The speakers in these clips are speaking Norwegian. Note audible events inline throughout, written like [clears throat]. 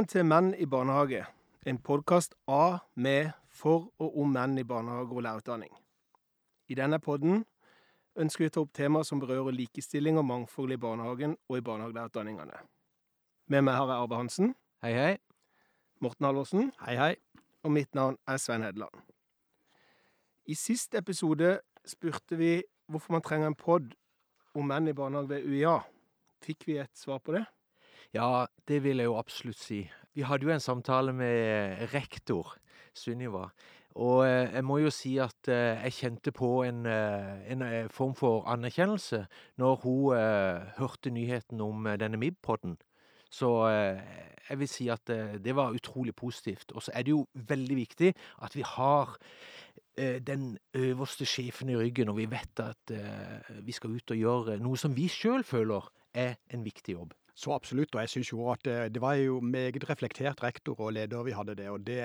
Velkommen til Menn i barnehage, en podkast av, med, for og om menn i barnehage og lærerutdanning. I denne podden ønsker vi å ta opp temaer som berører likestilling og mangfold i barnehagen og i barnehagelærerutdanningene. Med meg har jeg Arve Hansen, Hei, hei. Morten Halvorsen, Hei, hei. og mitt navn er Svein Hedeland. I sist episode spurte vi hvorfor man trenger en pod om menn i barnehage ved UiA. Fikk vi et svar på det? Ja, det vil jeg jo absolutt si. Vi hadde jo en samtale med rektor, Sunniva. Og eh, jeg må jo si at eh, jeg kjente på en, eh, en eh, form for anerkjennelse når hun eh, hørte nyheten om eh, denne MIB-podden. Så eh, jeg vil si at eh, det var utrolig positivt. Og så er det jo veldig viktig at vi har eh, den øverste sjefen i ryggen, og vi vet at eh, vi skal ut og gjøre noe som vi sjøl føler er en viktig jobb. Så absolutt, og jeg syns jo at det, det var jo meget reflektert rektor og leder vi hadde det, og det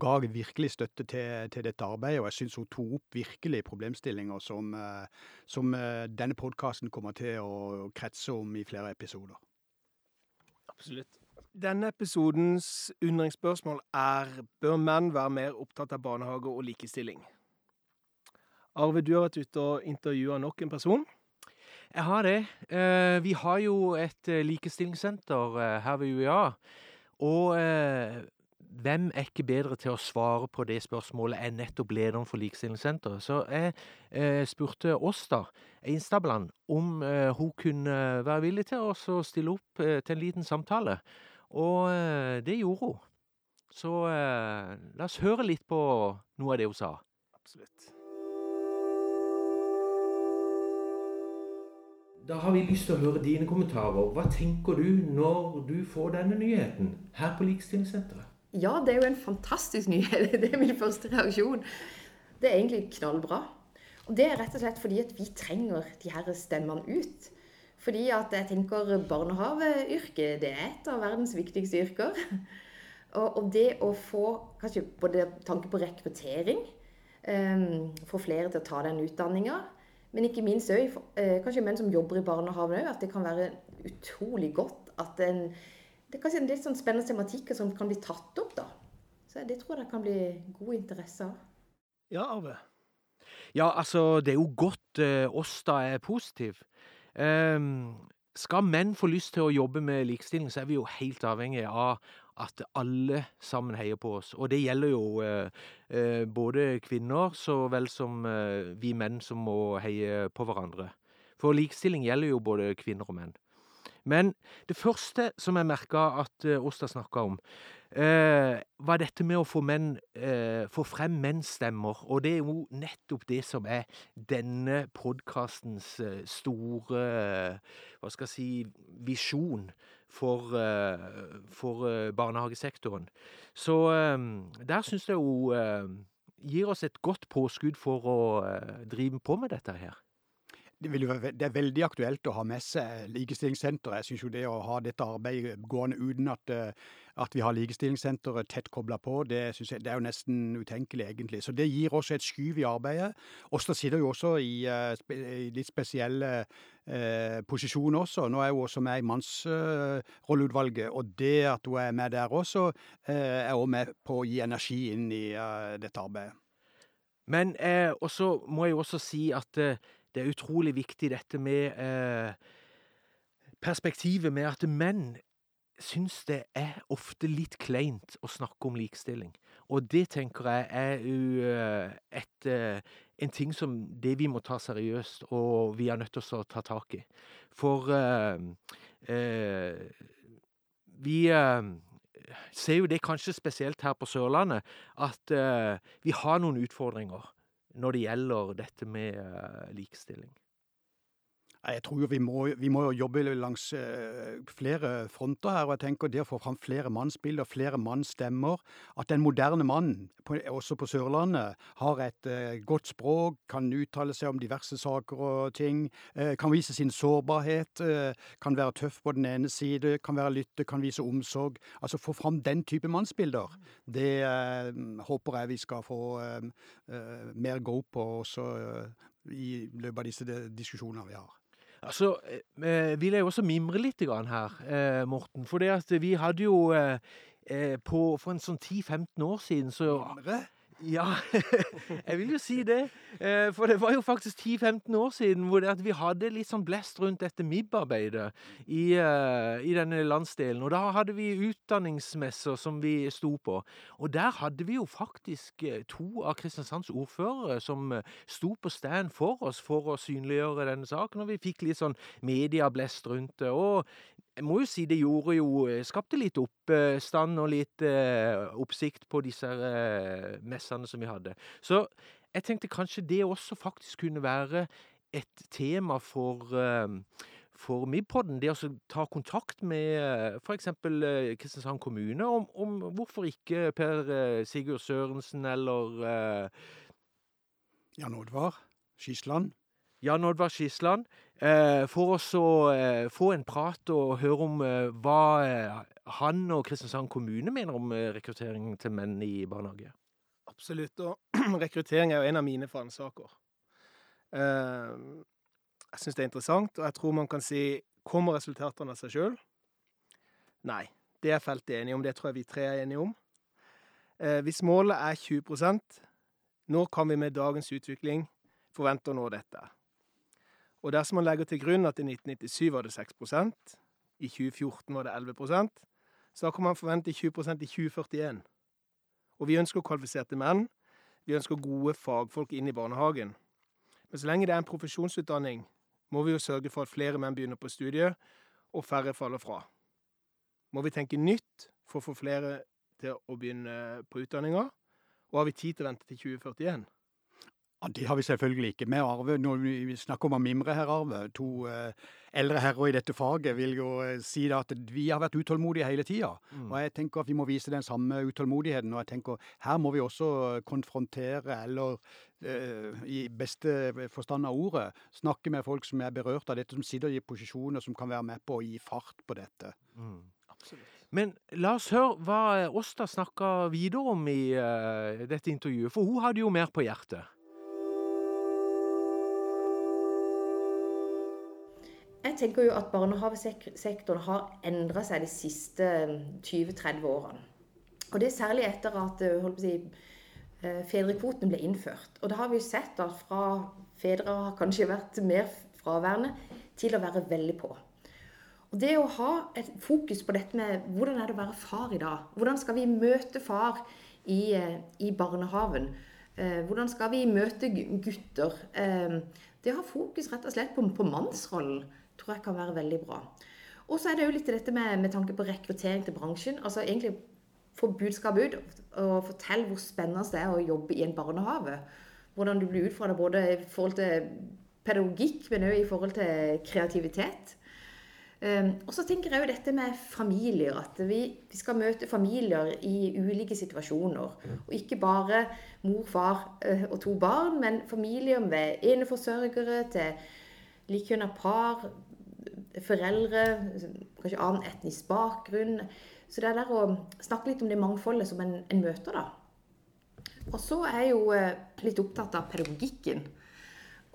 ga virkelig støtte til, til dette arbeidet, og jeg syns hun tok opp virkelig problemstillinger som, eh, som eh, denne podkasten kommer til å kretse om i flere episoder. Absolutt. Denne episodens undringsspørsmål er bør menn være mer opptatt av barnehage og likestilling. Arve, du har vært ute og intervjua nok en person. Jeg har det. Eh, vi har jo et eh, likestillingssenter eh, her ved UiA. Og eh, hvem er ikke bedre til å svare på det spørsmålet enn nettopp lederen for Likestillingssenteret? Så jeg eh, spurte Åsta Einstabland om eh, hun kunne være villig til å stille opp eh, til en liten samtale. Og det gjorde hun. Så la oss høre litt på noe av det hun sa. Absolutt. Da har vi lyst til å høre dine kommentarer. Hva tenker du når du får denne nyheten her på Likestillingssenteret? Ja, det er jo en fantastisk nyhet. [laughs] Det er min første reaksjon. Det er egentlig knallbra. Og det er rett og slett fordi at vi trenger de her stemmene ut. Fordi at jeg tenker barnehageyrket, det er et av verdens viktigste yrker. [laughs] Og, det å få kanskje både tanke på rekruttering, um, få flere til å ta den utdanninga, men ikke minst òg eh, kanskje menn som jobber i barnehagen òg, at det kan være utrolig godt at en Det er en litt sånn spennende tematikk som kan bli tatt opp, da. Så det tror jeg det kan bli god interesse av. Ja, Arve. Ja, altså, det er jo godt eh, oss da er positiv. Um, skal menn få lyst til å jobbe med likestilling, så er vi jo helt avhengig av at alle sammen heier på oss. Og det gjelder jo eh, eh, både kvinner så vel som eh, vi menn som må heie på hverandre. For likestilling gjelder jo både kvinner og menn. Men det første som jeg merka at eh, Åsta snakka om, eh, var dette med å få menn eh, Få frem menns stemmer. Og det er jo nettopp det som er denne podkastens store Hva skal jeg si visjon for, eh, for eh, barnehagesektoren. Så eh, der syns jeg hun gir oss et godt påskudd for å drive på med dette her. Det, være, det er veldig aktuelt å ha med seg Likestillingssenteret. Jeg syns jo det å ha dette arbeidet gående uten at, at vi har Likestillingssenteret tett kobla på, det, jeg, det er jo nesten utenkelig, egentlig. Så det gir også et skyv i arbeidet. Åsta sitter jo også i, eh, i litt spesielle eh, posisjoner også. Nå er hun også med i mannsrolleutvalget, og det at hun er med der også, eh, er også med på å gi energi inn i eh, dette arbeidet. Men eh, også må jeg også si at eh, det er utrolig viktig dette med eh, perspektivet med at menn syns det er ofte litt kleint å snakke om likestilling. Og det tenker jeg er jo eh, et, eh, en ting som det vi må ta seriøst, og vi er nødt til å ta tak i. For eh, eh, vi eh, ser jo det kanskje spesielt her på Sørlandet, at vi har noen utfordringer når det gjelder dette med likestilling. Jeg tror jo vi må, vi må jo jobbe langs eh, flere fronter her, og jeg tenker det å få fram flere mannsbilder, flere mannsstemmer, at den moderne mannen, også på Sørlandet, har et eh, godt språk, kan uttale seg om diverse saker og ting, eh, kan vise sin sårbarhet, kan være tøff på den ene side, kan være lytte, kan vise omsorg. Altså få fram den type mannsbilder. Det håper jeg vi skal få mer go på også i løpet av disse diskusjonene vi har. Altså, eh, vil jeg også mimre litt her, eh, Morten. For det at vi hadde jo eh, eh, på, For en sånn 10-15 år siden så Mimre? Ja, [laughs] jeg vil jo si det. Eh, For det var jo faktisk 10-15 år siden hvor vi hadde litt sånn blest rundt dette MIB-arbeidet i, eh, i denne landsdelen. Og da hadde vi utdanningsmesser som vi sto på. Og der hadde vi jo faktisk eh, to av Kristiansands ordførere som sto på stand for oss for å synliggjøre denne saken. Og vi fikk litt sånn medieblest rundt det. Og jeg må jo si det gjorde jo Skapte litt oppstand og litt eh, oppsikt på disse eh, messene som vi hadde. Så jeg tenkte kanskje det også faktisk kunne være et tema for eh, for MIB-podden, det å ta kontakt med f.eks. Kristiansand kommune om, om hvorfor ikke Per eh, Sigurd Sørensen eller uh, Jan Oddvar Skisland. Jan Oddvar Skisland, eh, for oss å eh, få en prat og høre om eh, hva eh, han og Kristiansand kommune mener om eh, rekruttering til menn i barnehage. Absolutt. Og [clears throat] rekruttering er jo en av mine fanesaker. Eh, jeg syns det er interessant, og jeg tror man kan si Kommer resultatene av seg sjøl? Nei. Det er feltet enige om. Det tror jeg vi tre er enige om. Eh, hvis målet er 20% når kan vi med dagens utvikling forvente å nå dette? Og dersom man legger til grunn at i 1997 var det 6% i 2014 var det 11% så da kan man forvente 20% i 2041. Og vi ønsker kvalifiserte menn. Vi ønsker gode fagfolk inn i barnehagen. Men så lenge det er en profesjonsutdanning, må vi jo sørge for at flere menn begynner på studiet, og færre faller fra. Må vi tenke nytt for å få flere til å begynne på utdanninga? Og har vi tid til å vente til 2041? Ja, Det har vi selvfølgelig ikke. Vi Arve, når vi snakker om å mimre her, Arve, to eh, eldre herrer i dette faget, vil jo eh, si da at vi har vært utålmodige hele tida. Mm. Og jeg tenker at vi må vise den samme utålmodigheten. Og jeg tenker her må vi også konfrontere, eller eh, i beste forstand av ordet, snakke med folk som er berørt av dette, som sitter i posisjoner som kan være med på å gi fart på dette. Mm. Absolutt. Men la oss høre hva Åsta snakka videre om i uh, dette intervjuet, for hun hadde jo mer på hjertet. Jeg tenker jo at barnehagesektoren har endra seg de siste 20-30 årene. Og det er særlig etter at eh, si, eh, fedrekvoten ble innført. Og da har vi jo sett at fra fedre har kanskje vært mer fraværende til å være veldig på. Og det å ha et fokus på dette med hvordan er det å være far i dag? Hvordan skal vi møte far i, eh, i barnehagen? Hvordan skal vi møte gutter? Det å ha fokus rett og slett på, på mannsrollen tror jeg kan være veldig bra. Og så er det jo litt dette med, med tanke på rekruttering til bransjen. Altså egentlig få budskapet ut og fortell hvor spennende det er å jobbe i en barnehage. Hvordan du blir utfordra både i forhold til pedagogikk, men òg i forhold til kreativitet. Um, og så tenker jeg jo dette med familier. At vi, vi, skal møte familier i ulike situasjoner. Og ikke bare mor, far uh, og to barn, men familier med eneforsørgere til likekjønna par, foreldre, kanskje annen etnisk bakgrunn. Så det er der å snakke litt om det mangfoldet som en, en møter, da. Og så er jeg jo eh, litt opptatt av pedagogikken.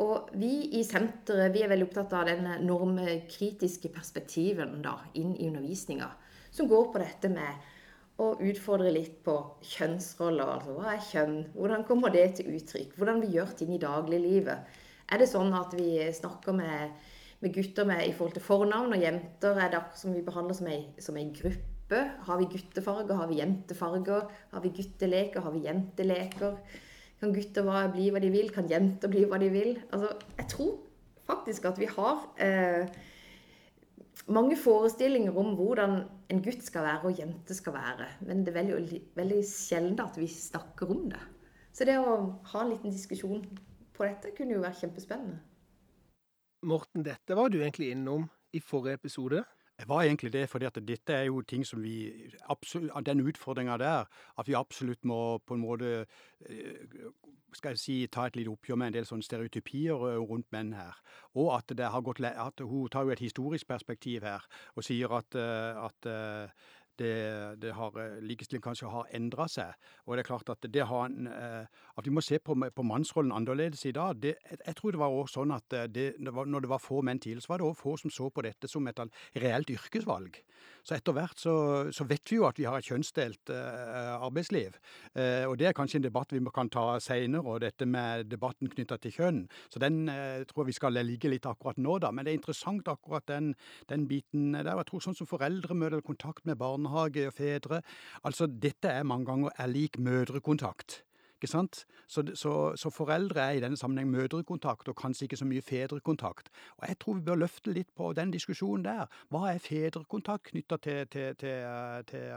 Og vi i senteret vi er veldig opptatt av den normkritiske perspektiven da, inn i undervisninga. Som går på dette med å utfordre litt på kjønnsroller. Altså hva er kjønn? Hvordan kommer det til uttrykk? Hvordan vi gjør ting i dagliglivet. Er det sånn at vi snakker med med gutter med, i forhold til fornavn, og jenter er det som vi behandler som ei, som ei gruppe. Har vi guttefarger, har vi jentefarger? Har vi gutteleker, har vi jenteleker? Kan gutter bli hva de vil? Kan jenter bli hva de vil? Altså, jeg tror faktisk at vi har eh, mange forestillinger om hvordan en gutt skal være og jente skal være. Men det er veldig, veldig sjelden at vi snakker om det. Så det å ha en liten diskusjon på dette kunne jo være kjempespennende. Morten, dette var du egentlig innom i forrige episode. Det var egentlig det, for dette er jo ting som vi Den utfordringa der, at vi absolutt må på en måte skal jeg si, ta et lite oppgjør med en del sånne stereotypier rundt menn her. Og at gått at hun tar jo et historisk perspektiv her og sier at, at det, det har, eh, likestilling kanskje har endra seg. Og det er klart at, det har eh, at vi må se på, på mannsrollen annerledes i dag. Det, jeg tror det var også sånn at det, det når det var få menn tidligere, så var det også få som så på dette som et reelt yrkesvalg. Så etter hvert så, så vet vi jo at vi har et kjønnsdelt arbeidsliv. Og det er kanskje en debatt vi kan ta seinere, og dette med debatten knytta til kjønn. Så den tror jeg vi skal ligge litt akkurat nå, da. Men det er interessant akkurat den, den biten der. Jeg tror sånn som foreldremøte eller kontakt med barnehage og fedre Altså dette er mange ganger er lik mødrekontakt. Ikke sant? Så, så, så, foreldre er i denne sammenheng mødrekontakt, og kanskje ikke så mye fedrekontakt. Og jeg tror vi bør løfte litt på den diskusjonen der. Hva er fedrekontakt knytta til, til, til, til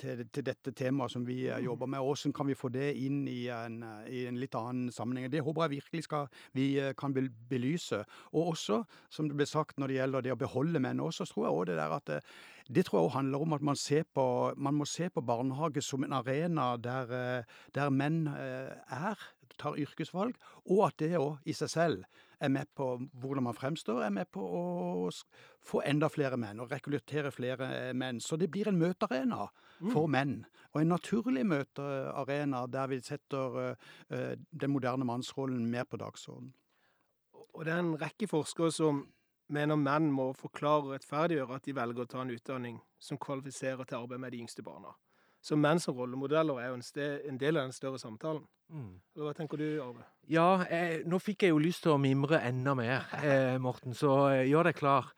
til, til, dette temaet som vi mm. jobber med. Hvordan kan vi få det inn i en, i en, litt annen sammenheng? Det håper jeg virkelig skal, vi eh, kan belyse. Og også, som det ble sagt når det gjelder det å beholde menn også, så tror jeg også det der at det, eh, det tror jeg også handler om at man, på, man, må se på barnehage som en arena der, eh, der menn er, tar yrkesvalg, og at det òg i seg selv er med på hvordan man fremstår, er med på å få enda flere menn og rekruttere flere menn. Så det blir en møtearena mm. for menn. Og en naturlig møtearena der vi setter uh, den moderne mannsrollen mer på dagsordenen. Og det er en rekke forskere som mener menn må forklare og rettferdiggjøre at de velger å ta en utdanning som kvalifiserer til arbeid med de yngste barna. Så menn som rollemodeller er jo en, sted, en del av den større samtalen. Mm. Hva tenker du, Arve? Ja, eh, nå fikk jeg jo lyst til å mimre enda mer, eh, Morten, så eh, gjør deg klar.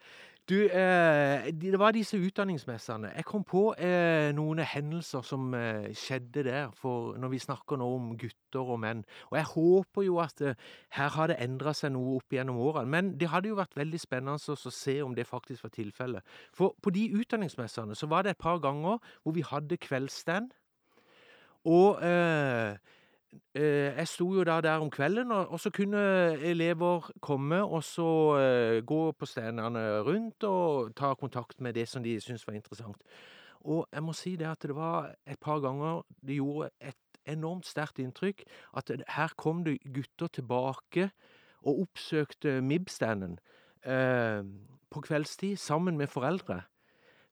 Du, eh, det var disse utdanningsmessene. Jeg kom på eh, noen hendelser som eh, skjedde der, for når vi snakker nå om gutter og menn. Og jeg håper jo at eh, her har det endra seg noe opp gjennom årene. Men det hadde jo vært veldig spennende å se om det faktisk var tilfellet. For på de utdanningsmessene så var det et par ganger hvor vi hadde kveldsstand. Og eh, jeg sto jo da der om kvelden, og så kunne elever komme og så eh, gå på stedene rundt og ta kontakt med det som de syntes var interessant. Og jeg må si det at det var et par ganger det gjorde et enormt sterkt inntrykk at her kom det gutter tilbake og oppsøkte MIB-standen eh, på kveldstid sammen med foreldre.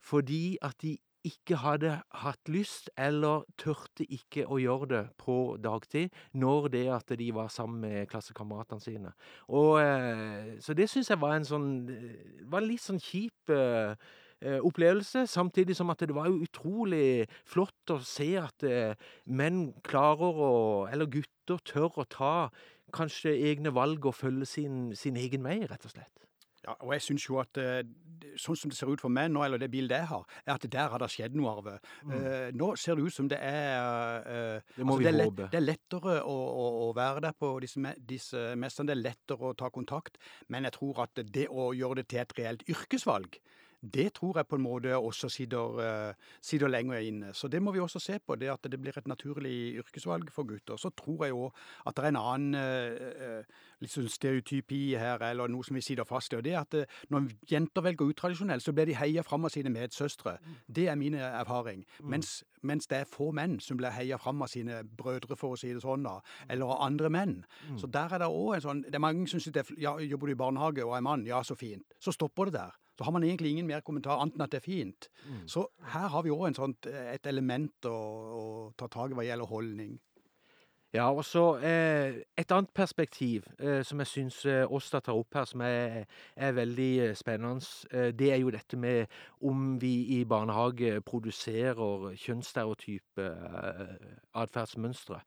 Fordi at de ikke hadde hatt lyst, eller tørte ikke å gjøre det på dagtid, når det at de var sammen med klassekameratene sine. Og, eh, så det syns jeg var en sånn eh, var litt sånn kjip eh, opplevelse, samtidig som at det var jo utrolig flott å se at menn klarer å, eller gutter tør å ta kanskje egne valg og følge sin, sin egen vei, rett og slett. Ja, og jeg syns jo at sånn som det ser ut for meg nå, eller det bildet jeg har, er at der har det skjedd noe, Arve. Mm. Uh, nå ser det ut som det er uh, Det må altså, vi det er håpe. det er lettere å, å, å, være der på disse, disse mesterne. Det er lettere å ta kontakt. Men jeg tror at det å gjøre det til et reelt yrkesvalg, det tror jeg på en måte også sitter, uh, sitter, lenger inne. Så det må vi også se på, det at det blir et naturlig yrkesvalg for gutter. Så tror jeg òg at det er en annen liksom stereotypi her, eller noe som vi sitter fast i. og det er at Når jenter velger utradisjonelt, så blir de heia fram av sine medsøstre. Mm. Det er min erfaring. Mm. Mens, mens, det er få menn som blir heia fram av sine brødre, for å si det sånn, da, eller av andre menn. Mm. Så der er det òg en sånn Det er mange som syns ja, jobber du i barnehage og er mann, ja, så fint. Så stopper det der. Så har man egentlig ingen mer kommentar annet enn at det er fint. Mm. Så her har vi òg et element å, å ta tak i hva gjelder holdning. Ja, og så eh, et annet perspektiv eh, som jeg syns eh, Åsta tar opp her, som er, er veldig eh, spennende, eh, det er jo dette med om vi i barnehage produserer kjønnsstereotype eh, atferdsmønstre.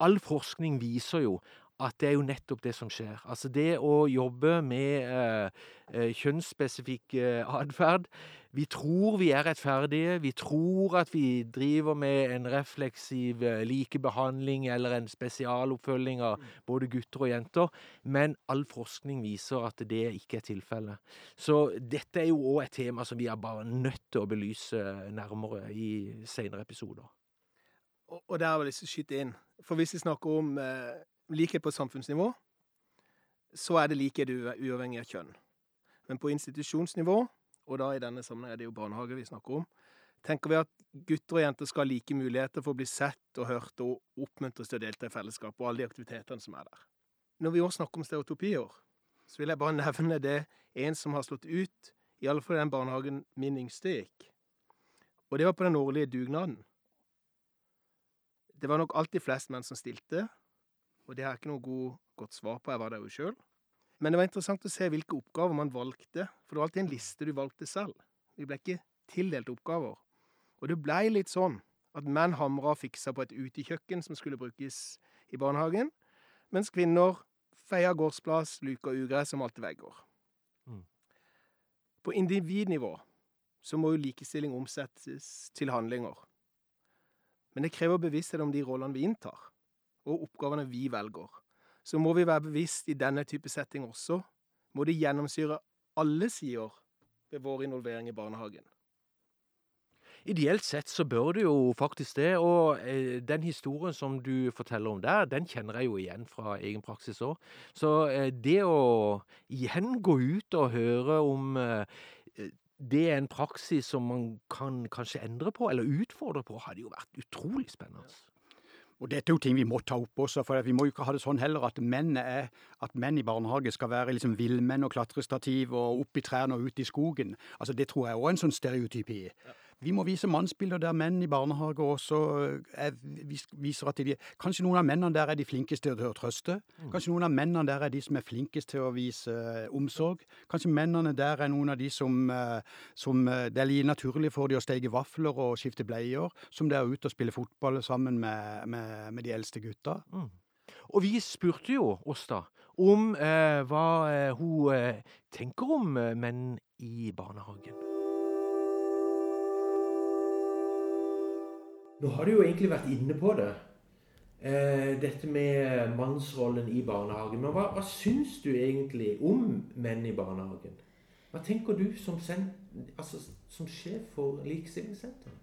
all forskning viser jo at det er jo nettopp det som skjer. Altså det å jobbe med eh, eh kjønnsspesifikk eh, [laughs] atferd. Vi tror vi er rettferdige, vi tror at vi driver med en refleksiv eh, likebehandling eller en spesialoppfølging av mm. både gutter og jenter, men all forskning viser at det ikke er tilfellet. Så dette er jo òg et tema som vi er bare nødt til å belyse nærmere i senere episoder. Og der vil jeg skyte inn, for hvis vi snakker om eh likhet på samfunnsnivå, så er det likhet uavhengig av kjønn. Men på institusjonsnivå, og da i denne sammenheng er det jo barnehage vi snakker om, tenker vi at gutter og jenter skal ha like muligheter for å bli sett og hørt og oppmuntres til å delta i fellesskap og alle de aktivitetene som er der. Når vi også snakker om stereotypier, så vil jeg bare [laughs] nevne det en som har slått ut i alle fall i den barnehagen min yngste gikk. Og det var på den årlige dugnaden. Det var nok alltid flest menn som stilte, og det har jeg ikke noe god, godt svar på, jeg var der jo sjøl. Men det var interessant å se hvilke oppgaver man valgte, for det var alltid en liste du valgte selv. Vi ble ikke tildelt oppgaver. Og det blei litt sånn at menn hamra og fiksa på et utekjøkken som skulle brukes i barnehagen, mens kvinner feia gårdsplass, luka ugress og malte vegger. Mm. På individnivå så må jo likestilling omsettes til handlinger. Men det krever bevissthet om de rollene vi inntar, og oppgavene vi velger. Så må vi være bevisst i denne type setting også. Må det gjennomsyre alle sider ved vår involvering i barnehagen. Ideelt sett så bør det jo faktisk det, og eh, den historien som du forteller om der, den kjenner jeg jo igjen fra egen praksis òg. Så eh, det å igjen gå ut og høre om eh, det er en praksis som man kan kanskje endre på, eller utfordre på, hadde jo vært utrolig spennende. Og dette er jo ting vi må ta opp også, for vi må jo ikke ha det sånn heller at menn, er, at menn i barnehage skal være liksom villmenn og klatrestativ og opp i trærne og ut i skogen. Altså Det tror jeg òg er en sånn stereotypi. Ja. Vi må vise mannsbilder der menn i barnehage også er, viser at de Kanskje noen av mennene der er de flinkeste til å trøste. Mm. Kanskje noen av mennene der er de som er flinkest til å vise uh, omsorg. Kanskje mennene der er noen av de som, uh, som Det er like naturlig for de å steke vafler og skifte bleier, som det er å ut og spille fotball sammen med, med, med de eldste gutta. Mm. Og vi spurte jo oss da om hva hun tenker om menn i barnehagen. Nå har du jo egentlig vært inne på det. Eh, dette med mannsrollen i barnehagen. Men hva, hva syns du egentlig om menn i barnehagen? Hva tenker du som, altså, som sjef for Likestillingssenteret?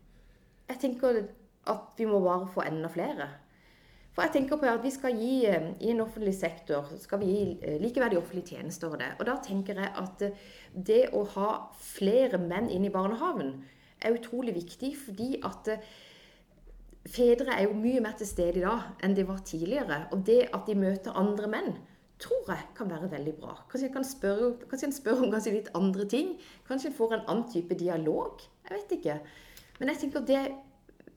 Jeg tenker at vi må bare få enda flere. For jeg tenker på at vi skal gi eh, i en offentlig sektor skal vi gi eh, likeverdige offentlige tjenester. Og, det. og da tenker jeg at det å ha flere menn inn i barnehagen er utrolig viktig. fordi at fedre er jo mye mer til stede i dag enn de var tidligere. Og det at de møter andre menn, tror jeg kan være veldig bra. Kanskje en kan spørre, kanskje spør om kanskje litt andre ting. Kanskje en får en annen type dialog. Jeg vet ikke. Men jeg tenker det er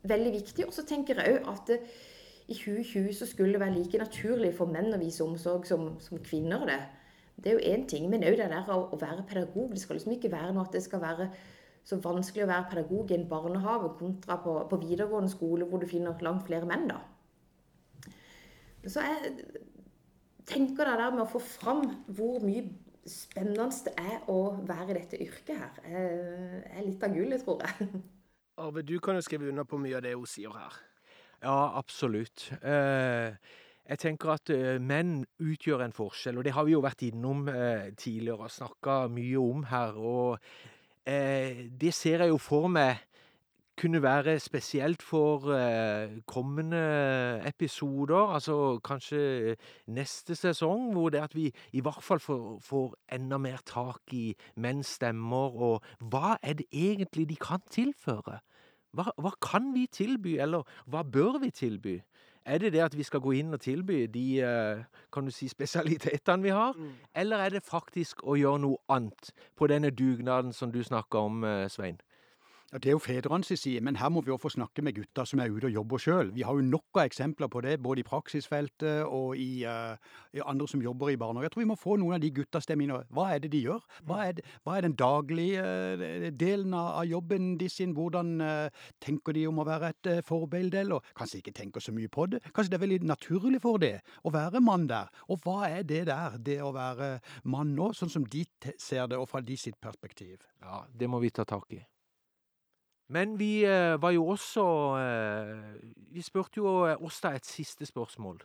veldig viktig. Og så tenker jeg òg at det, i 2020 så skulle det være like naturlig for menn å vise omsorg som, som kvinner det. Det er jo én ting, men òg det der å, å være pedagog. Det skal liksom ikke være noe at det skal være så vanskelig å være pedagog i en barnehage kontra på, på, videregående skole, hvor du finner langt flere menn, da. Så jeg tenker det der med å få fram hvor mye spennende det er å være i dette yrket her, er litt av gullet, tror jeg. Arve, du kan jo skrive under på mye av det hun sier her. Ja, absolutt. Eh, jeg tenker at uh, menn utgjør en forskjell, og det har vi jo vært innom tidligere og snakka mye om her. Og Eh, det ser jeg jo for meg kunne være spesielt for eh, kommende episoder, altså kanskje neste sesong, hvor det at vi i hvert fall får, får enda mer tak i menns stemmer, og hva er det egentlig de kan tilføre? Hva, hva kan vi tilby, eller hva bør vi tilby? Er det det at vi skal gå inn og tilby de eh, kan du si, [laughs] spesialitetene vi har, mm. eller er det faktisk å gjøre noe annet på denne dugnaden som du snakker om, eh, Svein? Det er jo fedrenes side, men her må vi også få snakke med gutta som er ute og jobber sjøl. Vi har jo nok av eksempler på det, både i praksisfeltet og i, uh, i andre som jobber i barnehage. Jeg tror vi må få noen av de gutta stemmene. Hva er det de gjør? Hva er, hva er den daglige uh, delen av jobben de sin? Hvordan uh, tenker de om å være et forbilde? Eller kanskje ikke tenker så mye på det? Kanskje det er veldig naturlig for det å være mann der? Og hva er det der, det å være mann nå, sånn som de ser det, og fra de sitt perspektiv? Ja, det må vi ta tak i. Men vi eh, var jo også eh, Vi spurte jo oss da et siste spørsmål.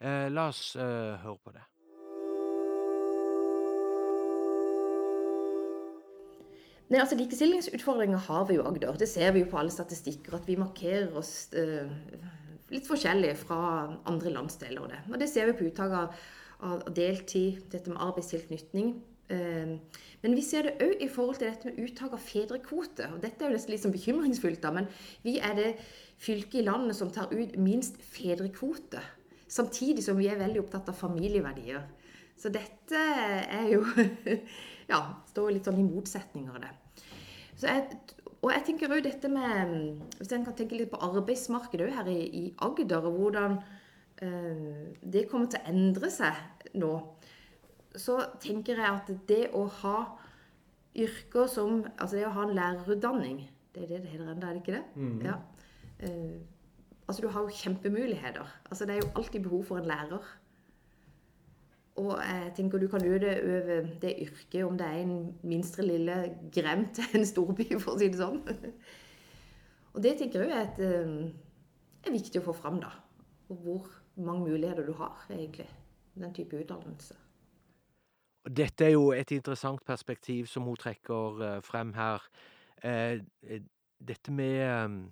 Eh, la oss høre på det. Nei, altså Likestillingsutfordringer har vi jo Agder. Det ser vi jo på alle statistikker. At vi markerer oss eh, litt forskjellig fra andre landsdeler. Og det, og det ser vi på uttak av, av deltid, dette med arbeidstilknytning. Uh, men vi ser det òg i forhold til dette med uttak av fedrekvote. og Dette er jo nesten litt sånn bekymringsfullt, da, men vi er det fylket i landet som tar ut minst fedrekvote. Samtidig som vi er veldig opptatt av familieverdier. Så dette er jo [laughs] Ja, står litt sånn i motsetninger av det. Jeg, og jeg tenker òg dette med Hvis en kan tenke litt på arbeidsmarkedet her i, i Agder, og hvordan øh, det kommer til å endre seg nå, så tenker jeg at det å ha yrker som Altså det å ha en lærerutdanning Det er det det heter ennå, er det ikke det? Mm. Ja. Uh, altså du har jo kjempemuligheter. Altså det er jo alltid behov for en lærer. Og jeg tenker du kan utøve det yrket om det er en minstre lille grem til en storby, for å si det sånn. [laughs] Og det tenker jeg er, et, eh, er viktig å få fram, da. Og hvor mange muligheter du har, egentlig. Den type utdannelse. Dette er jo et interessant perspektiv som hun trekker eh, frem her. Eh, dette med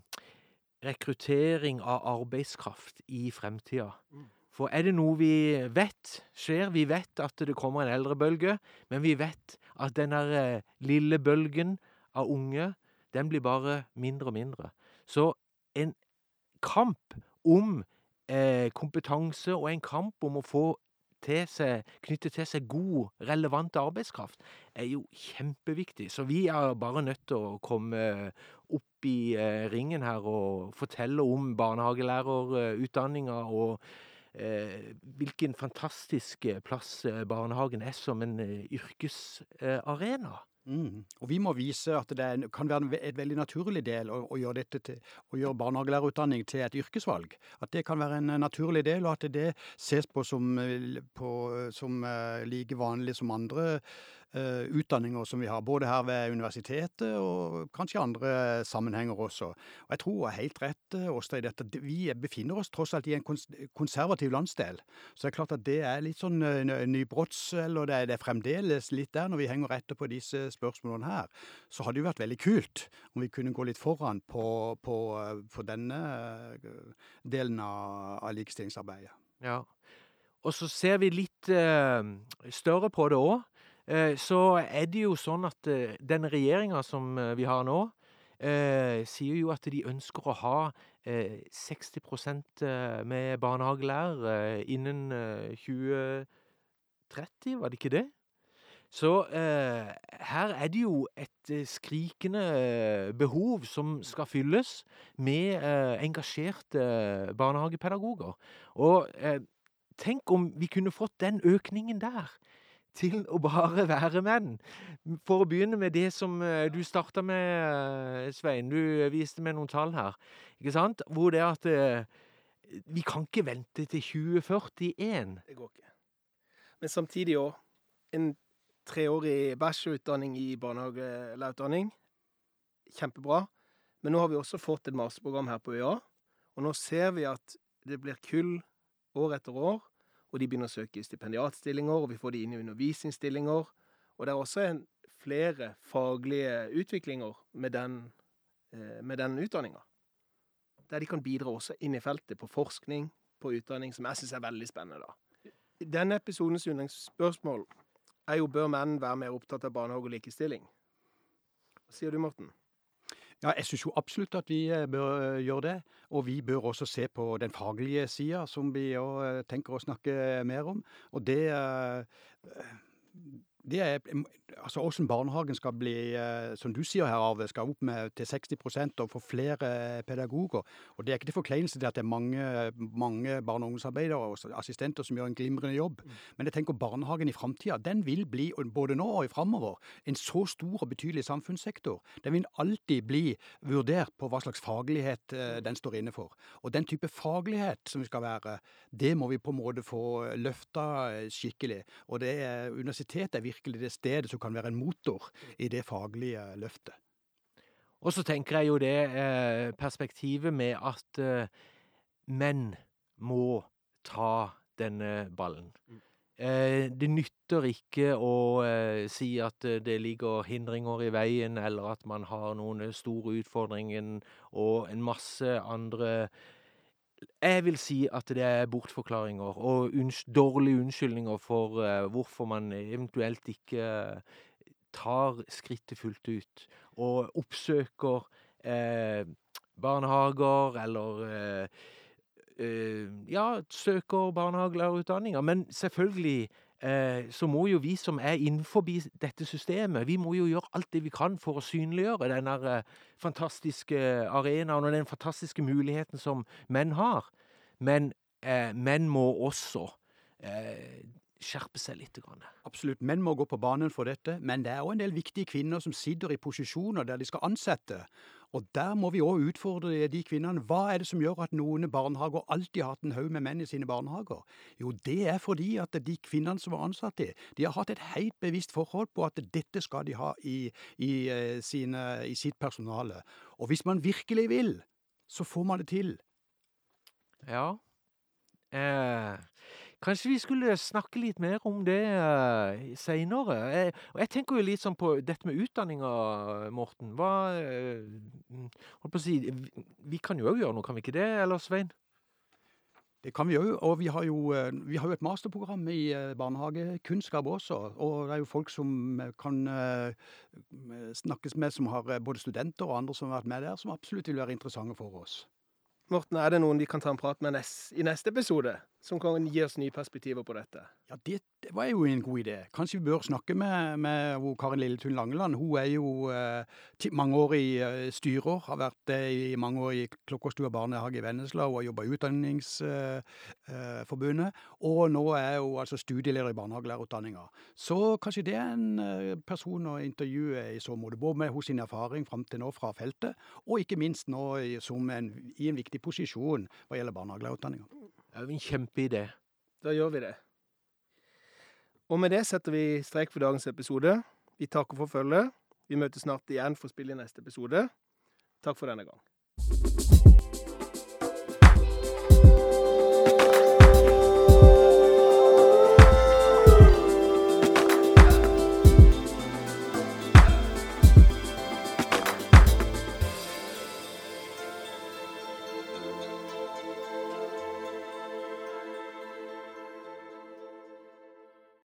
rekruttering av arbeidskraft i fremtida. Mm. For er det noe vi vet skjer Vi vet at det kommer en eldrebølge, men vi vet at den der eh, lille bølgen av unge, den blir bare mindre og mindre. Så en kamp om eh, kompetanse og en kamp om å få til seg, knytte til seg god, relevant arbeidskraft, er jo kjempeviktig. Så vi er bare nødt til å komme opp i eh, ringen her og fortelle om barnehagelærerutdanninga og Eh, hvilken fantastisk eh, plass eh, barnehagen er som en yrkesarena. Mm. Og vi må vise at det kan være et veldig naturlig del å, å gjøre, til, å gjøre barnehagelærerutdanning til et yrkesvalg. At det kan være en naturlig del, og at det ses på som, på, som like vanlig som andre Eh, utdanninger som vi har, både her ved universitetet og kanskje andre sammenhenger også. Og Jeg tror hun har helt rett, eh, Åsta, i dette. Vi befinner oss tross alt i en konservativ landsdel. Så det er klart at det er litt sånn eh, nybrotts, eller det er, det er fremdeles litt der når vi henger etter på disse spørsmålene her. Så hadde det vært veldig kult om vi kunne gå litt foran på, på, på denne delen av, av likestillingsarbeidet. Ja. Og så ser vi litt uh, større på det òg. Eh, så er det jo sånn at den denne regjeringa som eh, vi har nå, sier jo at de ønsker å ha 60% med barnehagelærere innen 2030, var det ikke det? Så eh, her er det jo et skrikende behov som skal fylles med eh, engasjerte barnehagepedagoger. Og eh, tenk om vi kunne fått den økningen der til å bare være menn. For å begynne med det som eh, du starta med, eh, Svein. Du viste meg noen tall her. Ikke sant? Hvor det er at eh, vi kan ikke vente til 2041. Det går ikke. Men samtidig òg. En treårig bachelorutdanning i barnehagelærerutdanning. Kjempebra. Men nå har vi også fått et masterprogram her på UiA. Og nå ser vi at det blir kull år etter år og de begynner å søke stipendiatstillinger, og vi får de inn i undervisningsstillinger. Og det er også en, flere faglige utviklinger med den, eh, med den utdanninga. Der de kan bidra også inn i feltet på forskning, på utdanning, som jeg syns er veldig spennende. da. Denne episodens yndlingsspørsmål er jo bør menn være mer opptatt av barnehage og likestilling. Hva sier du, Morten? Ja, jeg syns jo absolutt at vi eh, bør eh, gjøre det. Og vi bør også se på den faglige sida, som vi òg eh, tenker å snakke mer om. Og det det er altså Hvordan barnehagen skal bli, eh, som du sier her, Arve, skal opp med til 60% og få flere pedagoger. Og Det er ikke til forkleinelse til at det er mange, mange barne- og ungdomsarbeidere og assistenter som gjør en glimrende jobb. Mm. Men jeg tenker barnehagen i framtida den vil bli, både nå og i framover, en så stor og betydelig samfunnssektor. Den vil alltid bli vurdert på hva slags faglighet eh, den står inne for. Og den type faglighet som vi skal være, det må vi på en måte få løfta eh, skikkelig. Og det er universitetet er virkelig det stedet som kan være en motor i det faglige løftet. Og så tenker jeg jo det eh, perspektivet med at eh, menn må ta denne ballen. Mm. Eh, det nytter ikke å eh, si at eh, det ligger hindringer i veien, eller at man har noen store utfordringer og en masse andre jeg vil si at det er bortforklaringer og unns dårlige unnskyldninger for uh, hvorfor man eventuelt ikke uh, tar skrittet fullt ut og oppsøker uh, barnehager eller eh, ja, søker barnehagelærerutdanninger. Men selvfølgelig eh, så må jo vi som er innenfor dette systemet, vi må jo gjøre alt det vi kan for å synliggjøre denne eh, fantastiske arenaen og den fantastiske muligheten som menn har. Men eh, menn må også eh, skjerpe seg litt. Grann. Absolutt. Menn må gå på banen for dette, men det er òg en del viktige kvinner som sitter i posisjoner der de skal ansette. Og der må vi òg utfordre de kvinnene. Hva er det som gjør at noen barnehager alltid har hatt en haug med menn i sine barnehager? Jo, det er fordi at de kvinnene som var ansatt i, de har hatt et helt bevisst forhold på at dette skal de ha i, i, eh, sine, i sitt personale. Og hvis man virkelig vil, så får man det til. Ja. Eh, Kanskje vi skulle snakke litt mer om det uh, seinere. Jeg, og jeg tenker jo litt sånn på dette med utdanninga, Morten. Hva uh, Holdt på å si Vi kan jo òg gjøre noe, kan vi ikke det, eller Svein? Det kan vi òg. Og vi har, jo, eh, vi har, jo, et masterprogram i barnehagekunnskap også. Og det er jo folk som kan snakkes med, som har både studenter og andre som har vært med der, som absolutt vil være interessante for oss. Morten, er det noen vi kan ta en prat med i neste episode, som kan gi oss nye perspektiver på dette? Ja, det, det var jo en god idé. Kanskje vi bør snakke med, med Karin Lilletun Langeland. Hun er jo eh, mangeårig eh, styrer, har vært det eh, i mange år i Klokkerstua barnehage i Vennesla og har jobba i Utdanningsforbundet. Eh, og nå er hun altså studieleder i barnehagelærerutdanninga. Så kanskje det er en person å intervjue i så måte, både med hos sin erfaring fram til nå fra feltet, og ikke minst nå som en, i en viktig posisjon hva gjelder barnehagelærerutdanninga. Det er jo en kjempeidé. Da gjør vi det. Og med det setter vi strek for dagens episode. Vi takker for følget. Vi møtes snart igjen for å spille i neste episode. Takk for denne gang.